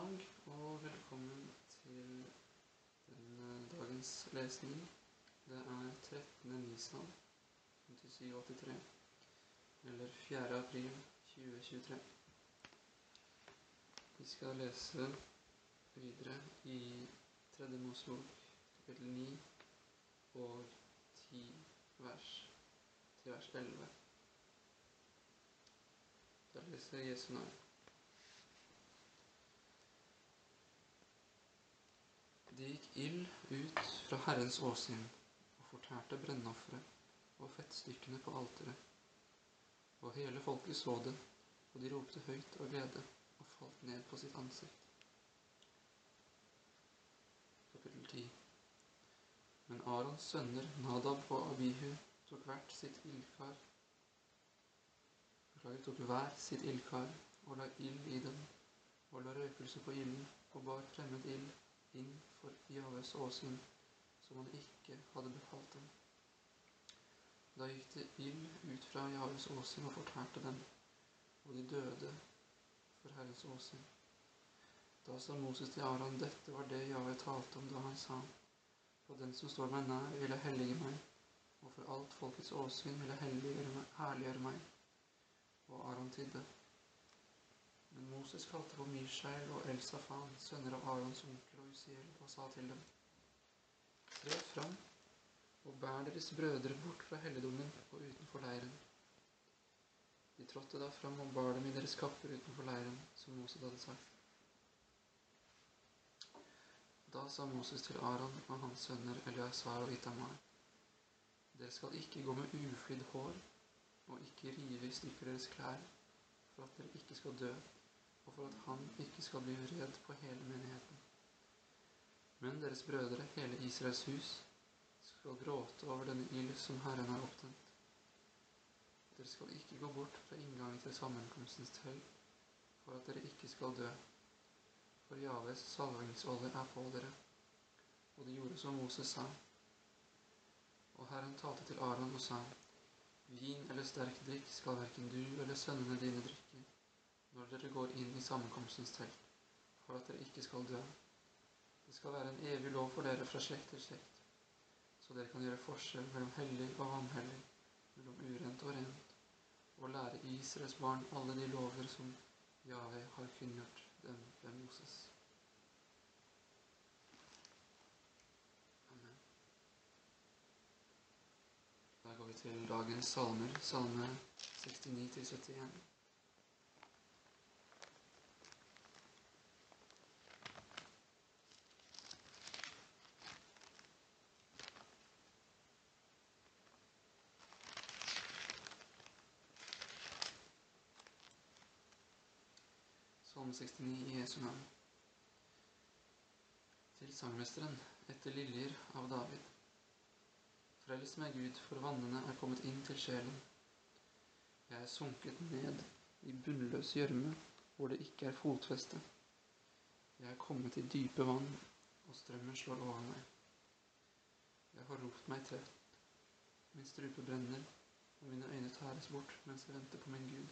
Dag og velkommen til denne dagens lesning. Det er 13. Nisan 5783, eller 4. april 2023. Vi skal lese videre i 3. Mosebok kapittel 9 og 10 vers til vers 11. Da leser Jesu navn. Det gikk ild ut fra Herrens åsyn og fortærte brennofferet og fettstykkene på alteret. Og hele folket så det, og de ropte høyt av glede og falt ned på sitt ansikt. Kapittel 10 Men Arons sønner Nadab og Abihu tok hvert sitt ildkar Beklager, tok hver sitt ildkar og la ild i dem, og la røkelse på ilden, og bar fremmed ild inn for Javes åsyn, som han ikke hadde befalt dem. Da gikk det ild ut fra Javes åsyn og fortærte dem, og de døde for Herrens åsyn. Da sa Moses til Aron, dette var det Jahve talte om da han sa, på den som står meg nær, vil jeg hellige meg, og for alt folkets åsyn vil jeg herliggjøre meg. Og Aron tidde. Men Moses kalte på Mishael og Elsafan, sønner av Arons onkel og Usiel, og sa til dem, Tre fram og bær deres brødre bort fra helligdommen og utenfor leiren. De trådte da fram og bar dem i deres kapper utenfor leiren, som Moses hadde sagt. Da sa Moses til Aron og hans sønner Eliasar og Itamar, Dere skal ikke gå med uflidd hår og ikke rive i stykker deres klær, for at dere ikke skal dø, og for at han ikke skal bli uredd på hele menigheten. Men deres brødre, hele Israels hus, skal gråte over denne ild som Herren har opptent. Dere skal ikke gå bort fra inngangen til sammenkomstens telt, for at dere ikke skal dø. For Javes salvingsolje er på dere. Og de gjorde som Moses sa. Og Herren talte til Aron og sa, Vin eller sterk drikk skal verken du eller sønnene dine drikke når dere går inn i sammenkomstens telt, for at dere ikke skal dø. Det skal være en evig lov for dere fra slekt til slekt, så dere kan gjøre forskjell mellom hellig og vanhellig, mellom urent og rent, og lære Israels barn alle de lover som Jave har kunngjort dem ved Moses. Amen. Da går vi til dagens salmer, salme 69 til 71. Salme 69 i Jesu navn. Til sangmesteren etter liljer av David. Frels meg, Gud, for vannene er kommet inn til sjelen. Jeg er sunket ned i bunnløs gjørme, hvor det ikke er fotfeste. Jeg er kommet i dype vann, og strømmen slår over meg. Jeg har ropt meg trett. Min strupe brenner, og mine øyne tæres bort mens jeg venter på min Gud.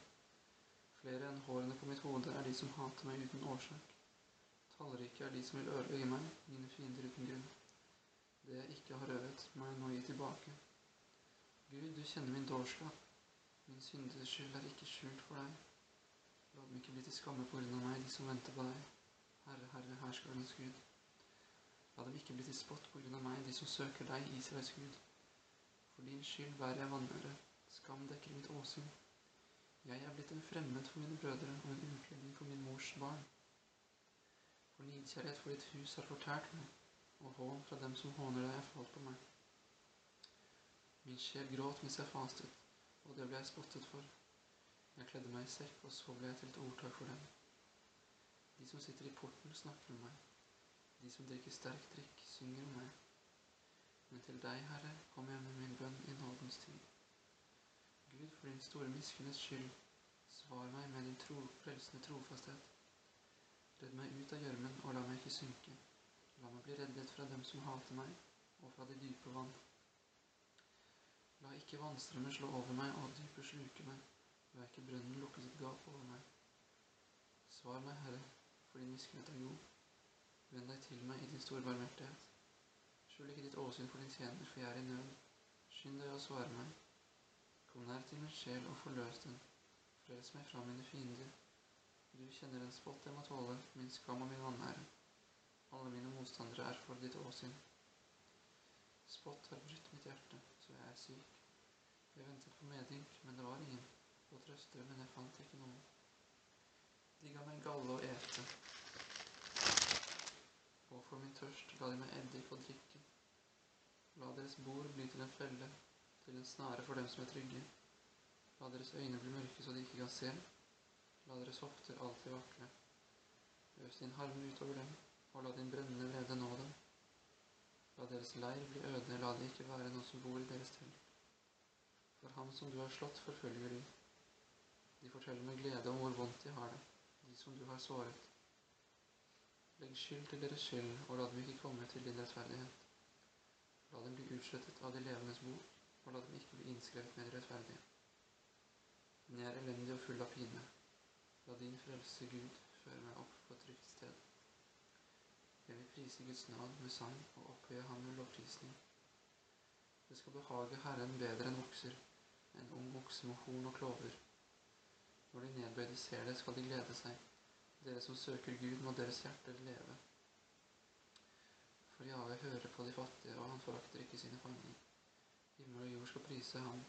Flere enn hårene på mitt hode er de som hater meg uten årsak. Tallrike er de som vil ødelegge meg, mine fiender uten grunn. Det jeg ikke har øvet, må jeg nå gi tilbake. Gud, du kjenner min dårskap. Min syndeskyld er ikke skjult for deg. La dem ikke bli til skamme på grunn av meg, de som venter på deg. Herre, Herre, herskerens Gud. La dem ikke bli til spott på grunn av meg, de som søker deg, Israels Gud. For din skyld bærer jeg vanære. Skam dekker mitt åsyn. Jeg er blitt en fremmed for mine brødre og en utlending for min mors barn. For nidkjærlighet for ditt hus har fortært meg, og hån fra dem som håner deg, er falt på meg. Min sjel gråt mens jeg fastet, og det ble jeg spottet for. Jeg kledde meg i sekk, og så ble jeg til et ordtak for dem. De som sitter i porten, snakker om meg. De som drikker sterk drikk, synger om meg. Men til deg, Herre, kom jeg med min bønn i nådens tid. Gud, for din store miskunnes skyld, svar meg med din tro, frelsende trofasthet. Redd meg ut av gjørmen, og la meg ikke synke. La meg bli reddet fra dem som hater meg, og fra de dype vann. La ikke vannstrømmer slå over meg og dypet sluke meg. La ikke brønnen lukke sitt gap over meg. Svar meg, Herre, for din miskunnhet er god. Vend deg til meg i din store barmhjertighet. Skjul ikke ditt åsyn for din tjener, for jeg er i nød. Skynd deg å svare meg. Kom nær til min sjel og forløs den. Frels meg fra mine fiender. Du kjenner den spott jeg må tåle, min skam og min vanære. Alle mine motstandere er for ditt åsyn. Spott har brutt mitt hjerte, så jeg er syk. Jeg ventet på medynk, men det var ingen. På trøste, men jeg fant ikke noen. De ga meg galle å ete. Og for min tørst ga de meg eddik å drikke. La deres bord bli til en felle, til en snare for dem som er trygge. La deres øyne bli mørke så de ikke kan se. La deres hofter alltid vakle. Øs din harme utover dem, og la din brennende vrede nå dem. La deres leir bli øde, la det ikke være noen som bor i deres telt. For ham som du har slått, forfølger de. De forteller med glede om hvor vondt de har det, de som du har såret. Legg skyld til deres skyld, og la dem ikke komme til din rettferdighet. La dem bli utslettet av de levendes bok, og la dem ikke bli innskrevet med rettferdige. Men jeg er elendig og full av pine. La din frelse, Gud, føre meg opp på et trygt sted. Jeg vil prise Guds navn med sang og opphøye ham med lovprisning. Det skal behage Herren bedre enn okser, en ung okse med horn og klover. Når de nedbøyde ser det, skal de glede seg. Dere som søker Gud, må deres hjerter leve. For Jave hører på de fattige, og han forakter ikke sine fanger. Himmel og jord skal prise ham,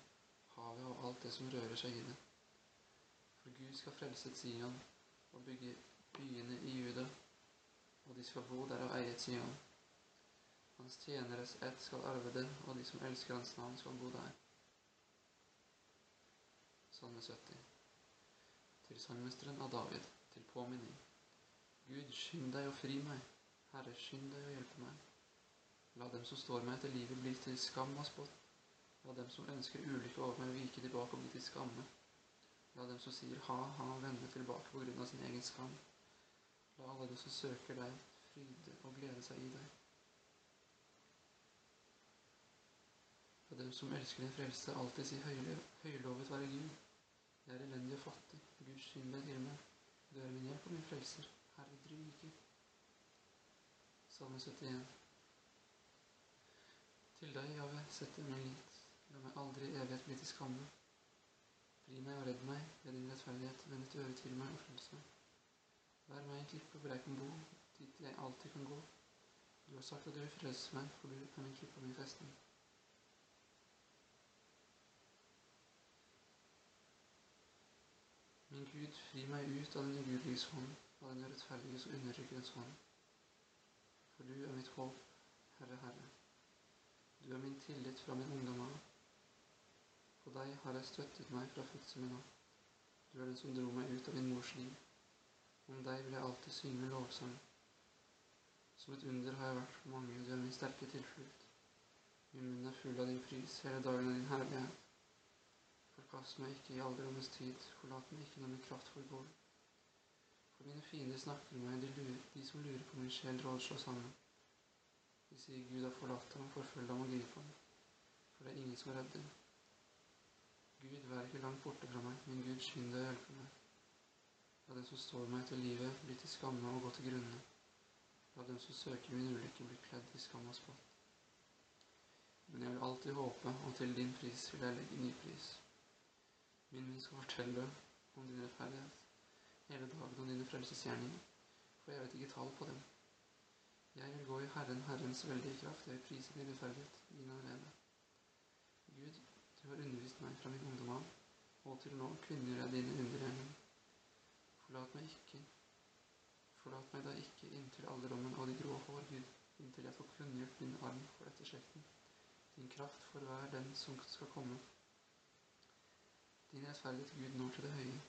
havet og alt det som rører seg i det. For Gud skal frelse Sion og bygge byene i Juda, og de skal bo der og eie Sion. Hans tjeneres ett skal arve det, og de som elsker hans navn, skal bo der. Salme 70. Til sangmesteren av David, til påminning. Gud, skynd deg og fri meg. Herre, skynd deg og hjelpe meg. La dem som står meg etter livet, bli til skam og spott. La dem som ønsker ulykke over meg, vike tilbake og bli til skamme. La dem som sier ha, ha, vende tilbake på grunn av sin egen skam. La alle de som søker deg, fryde og glede seg i deg. La dem som elsker din frelse, alltid si høylovet være Gud. Jeg er elendig og fattig. Gud, skynd deg til meg. Du er min hjelp og min frelser. Herre, dryg ikke. Salme 71. Til deg, Jave, setter min lit. La meg aldri i evighet bli til skamme. Fri meg og redd meg ved din rettferdighet. Vend et øre til meg og frels meg. Vær meg en klippe hvor jeg kan bo, dit jeg alltid kan gå. Du har sagt at du vil frelse meg, for du er min klippe og min festning. Min Gud, fri meg ut av den ugudeliges hånd, av den urettferdiges og undertrykkerens hånd. For du er mitt håp, Herre, Herre. Du er min tillit fra min ungdom av. På deg har jeg støttet meg fra fødselen av. Du er den som dro meg ut av min mors liv. Om deg vil jeg alltid synge lovsang. Som et under har jeg vært for mange, du er min sterke tilflukt. Min munn er full av din pris, hele dagen av din herlighet. Forkast meg ikke i alderdommens tid, forlat meg ikke når min kraft forgår. For mine fiender snakker meg, de, lurer, de som lurer på min sjel, rådslår sammen. De sier Gud har forlatt ham, forfølg ham og grip ham, for det er ingen som redder. Gud, vær ikke langt borte fra meg, min Gud, skynd deg å hjelpe meg. La dem som står meg etter livet, bli til skamme og gå til grunne. La dem som søker min ulykke, bli kledd i skam og spott. Men jeg vil alltid håpe, og til din pris vil jeg legge ny pris. Min munn skal fortelle om din rettferdighet hele dagen om dine frelsesgjerninger, for jeg vet ikke tall på dem. Jeg vil gå i Herren, Herrens veldige kraft, jeg vil prise din rettferdighet, min allerede. Gud, du har undervist meg fra min ungdom av, og til nå kvinner jeg dine undergjerninger. Forlat meg ikke, forlat meg da ikke inntil alderdommen og de grå hår, Gud, inntil jeg får kunngjort din arm for dette slekten, din kraft for hver den som skal komme. Din rettferdighet, Gud, når til det høye.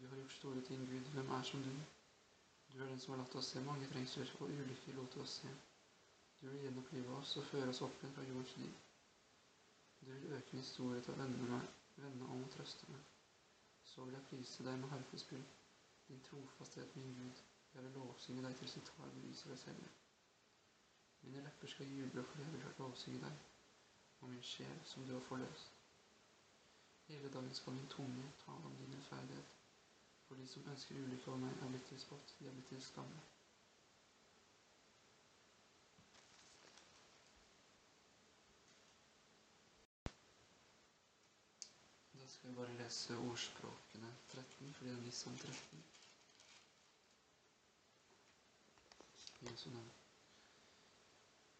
Du har gjort store ting, Gud. Hvem er som du? Du er den som har latt oss se mange trengsler, og ulykker lot oss se. Du vil gjenopplive oss og føre oss opp igjen fra jordens liv. Du vil øke min storhet og vende, meg, vende om og trøste meg. Så vil jeg prise deg med harpespill, din trofasthet, min Gud. Jeg vil lovsynge deg til sitar beviser deg selv. Mine lepper skal juble fordi jeg vil lovsynge deg, og min sjel som du har forløst. Hele dagen skal min tunge tale om din rettferdighet, For de som ønsker ulykke over meg, er blitt til spott, de er blitt til skamme. Da skal vi bare lese ordspråkene 13, fordi det er Nissan 13. Jesu navn.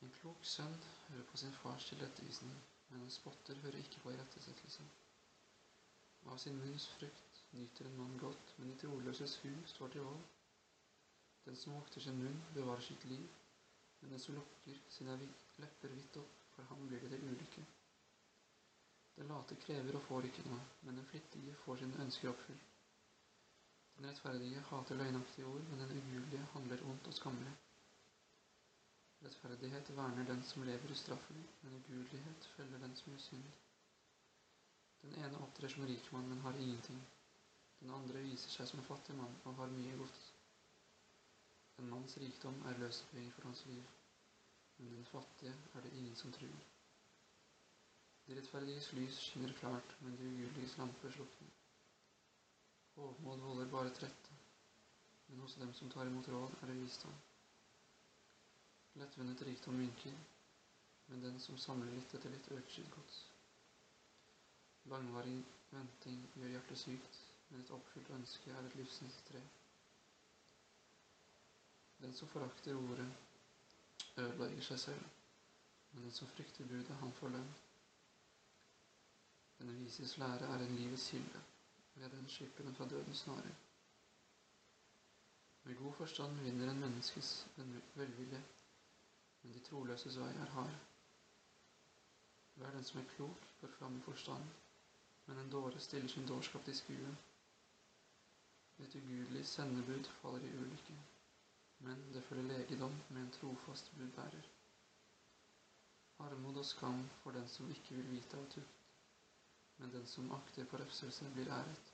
En klok sønn hører på sin fars tilrettevisning, men en spotter hører ikke på irettesettelse. Av sin munns frukt nyter en mann godt, men i troløses hu står til vold. Den som vokter sin munn, bevarer sitt liv, men den som lukker sine lepper vidt opp, for ham blir det til ulykke. Den late krever og får ikke noe, men den flittige får sine ønsker oppfylt. Den rettferdige hater løgnaktige ord, men den ugudelige handler ondt og skammelig. Rettferdighet verner den som lever ustraffelig, men ugudelighet følger den som gjør synd. Den ene opptrer som rikmann, men har ingenting. Den andre viser seg som en fattig mann og har mye gods. En manns rikdom er løsepenger for hans liv, men den fattige er det ingen som truer. De rettferdiges lys skinner klart, men de ugyldiges lamper slukner. Hovmod volder bare trette, men hos dem som tar imot råd, er det visdom. Lettvunnet rikdom minker, men den som samler litt etter litt, øker sitt gods. Langvarig venting gjør hjertet sykt, men et oppfylt ønske er et livsens tre. Den som forakter ordet, ødelegger seg selv, men den som frykter budet, han får lønn. Denne vises lære er en livets kilde, ved den slipper den fra dødens snarer. Med god forstand vinner en menneskes velvilje, men de troløses vei er hard. Hver den som er klok, går fram forstand, men en dåre stiller sin dårskap til skue. Et ugudelig sendebud faller i ulykke, men det følger legedom med en trofast budbærer. Armod og skam for den som ikke vil vite av tukt men den som akter på refselse, blir æret.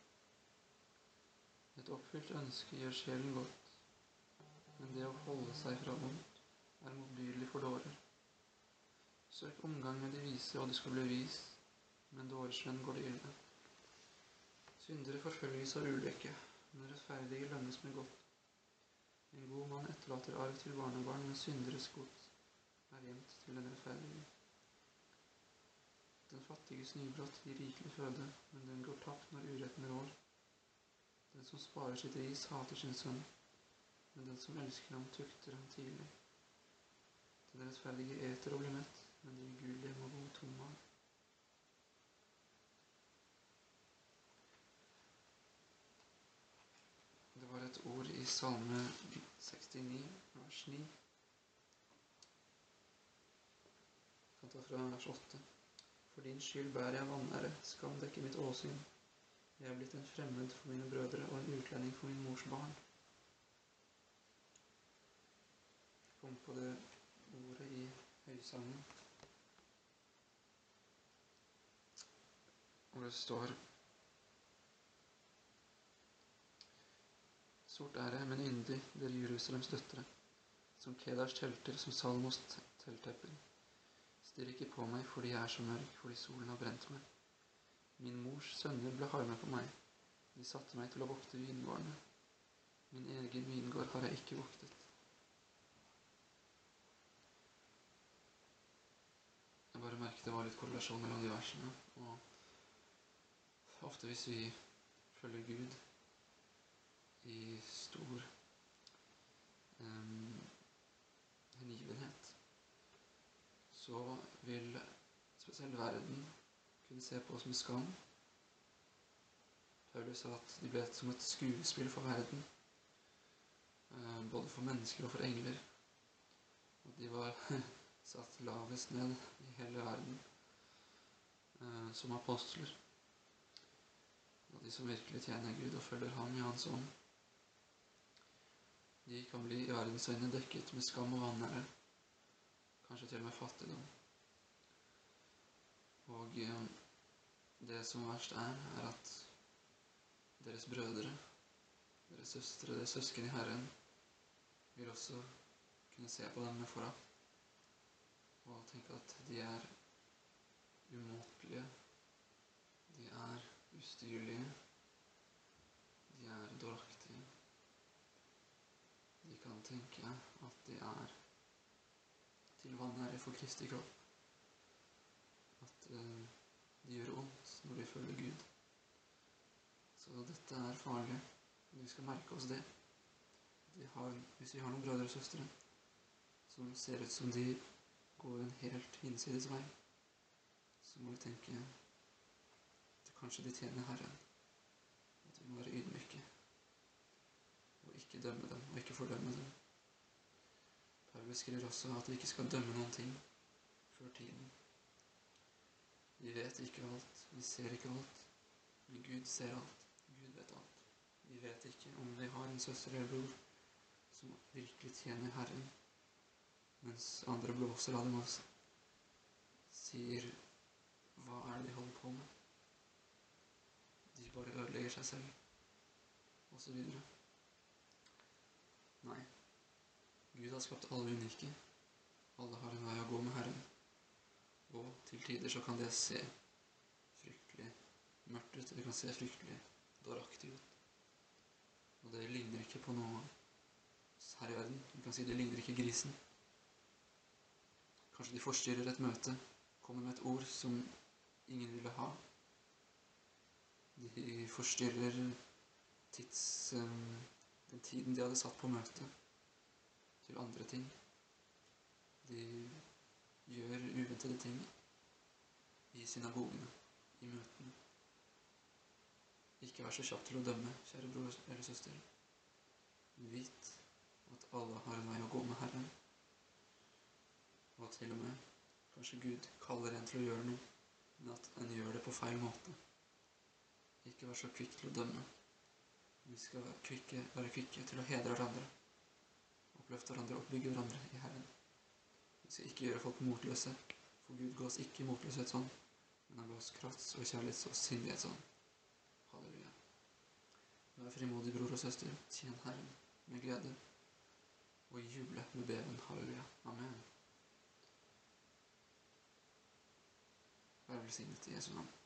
Et oppfylt ønske gjør sjelen godt, men det å holde seg fra vondt er motbydelig for dårer. Søk omgang med de vise, og du skal bli vis, men dåresvenn går det ille. Syndere forfølges av ulykke, men rettferdige lønnes med godt. En god mann etterlater arv til barnebarn, men synderes gods er gjemt til en rettferdige. Den fattiges nybrott gir rikelig føde, men den går tapt når uretten rår. Den som sparer sitt ris, hater sin sønn, men den som elsker ham, tukter ham tidlig. Den rettferdige eter og blir mett, men de ugudelige må bo tom av. Det var et ord i Salme 69, vers 9. Jeg kan ta fra vers 8. For din skyld bærer jeg vanære, skam dekker mitt åsyn. Jeg er blitt en fremmed for mine brødre og en utlending for min mors barn. Jeg kom på det ordet i høysangen. Hvor det står Sort er jeg, men yndig, dere Jerusalems døtre, som Kedars telter, som Salmos telttepper. Stirr ikke på meg fordi jeg er så mørk, fordi solen har brent meg. Min mors sønner ble harme på meg. De satte meg til å vokte vingårdene. Min egen vingård har jeg ikke voktet. Jeg bare merket det var litt korrelasjon mellom de versene. Og ofte hvis vi følger Gud i stor um, hengivenhet så vil spesielt verden kunne se på med skam. Paulus sa at de ble som et skuespill for verden, eh, både for mennesker og for engler. Og de var satt lavest ned i hele verden eh, som apostler. Og de som virkelig tjener Gud og følger ham i Hans ånd. De kan bli i verdens øyne dekket med skam og vanære kanskje til og med fattigdom. Og eh, det som verst er, er at deres brødre, deres søstre, deres søsken i Herren vil også kunne se på dem med forakt og tenke at de er umåtelige, de er ustyrlige, De er dåraktige. De kan tenke at de er til vanære for Kristi kropp. De gjør ondt når de følger Gud. Så dette er farlig. Vi skal merke oss det. De har, hvis vi har noen brødre og søstre som ser ut som de går en helt hinsides vei, så må vi tenke at kanskje de tjener Herren. At vi må være ydmyke og ikke dømme dem og ikke fordømme dem. Paulus skriver også at vi ikke skal dømme noen ting før tiden. Vi vet ikke alt, vi ser ikke alt, men Gud ser alt. Gud vet alt. Vi vet ikke om vi har en søster eller bror som virkelig tjener Herren, mens andre blåser av dem og sier Hva er det de holder på med? De bare ødelegger seg selv, og så videre. Nei. Gud har skapt alle unike. Alle har en vei å gå med Herren. Og til tider så kan det se fryktelig mørkt ut. Det kan se fryktelig dåraktig ut. Og det ligner ikke på noe her i verden. Du kan si det ligner ikke grisen. Kanskje de forstyrrer et møte, kommer med et ord som ingen ville ha. De forstyrrer tids, den tiden de hadde satt på møtet, til andre ting. De gjør uventede ting i synagogene, i møtene. Ikke vær så kjapp til å dømme, kjære bror eller søster. Vit at alle har en vei å gå med Herren. Og til og med kanskje Gud kaller en til å gjøre noe, men at en gjør det på feil måte. Ikke vær så kvikk til å dømme. Vi skal kvikke, være kvikke til å hedre hverandre. Oppløfte hverandre og bygge hverandre i Herren. Vi skal ikke gjøre folk motløse, for Gud ga oss ikke motløshetsånd, men han ga oss krafts- og kjærlighets- og sindighetsånd. Halleluja. Vær frimodig, bror og søster. Tjen Herren med glede. Og juble med beven. Halleluja. Amen. Vær velsignet i Jesu navn.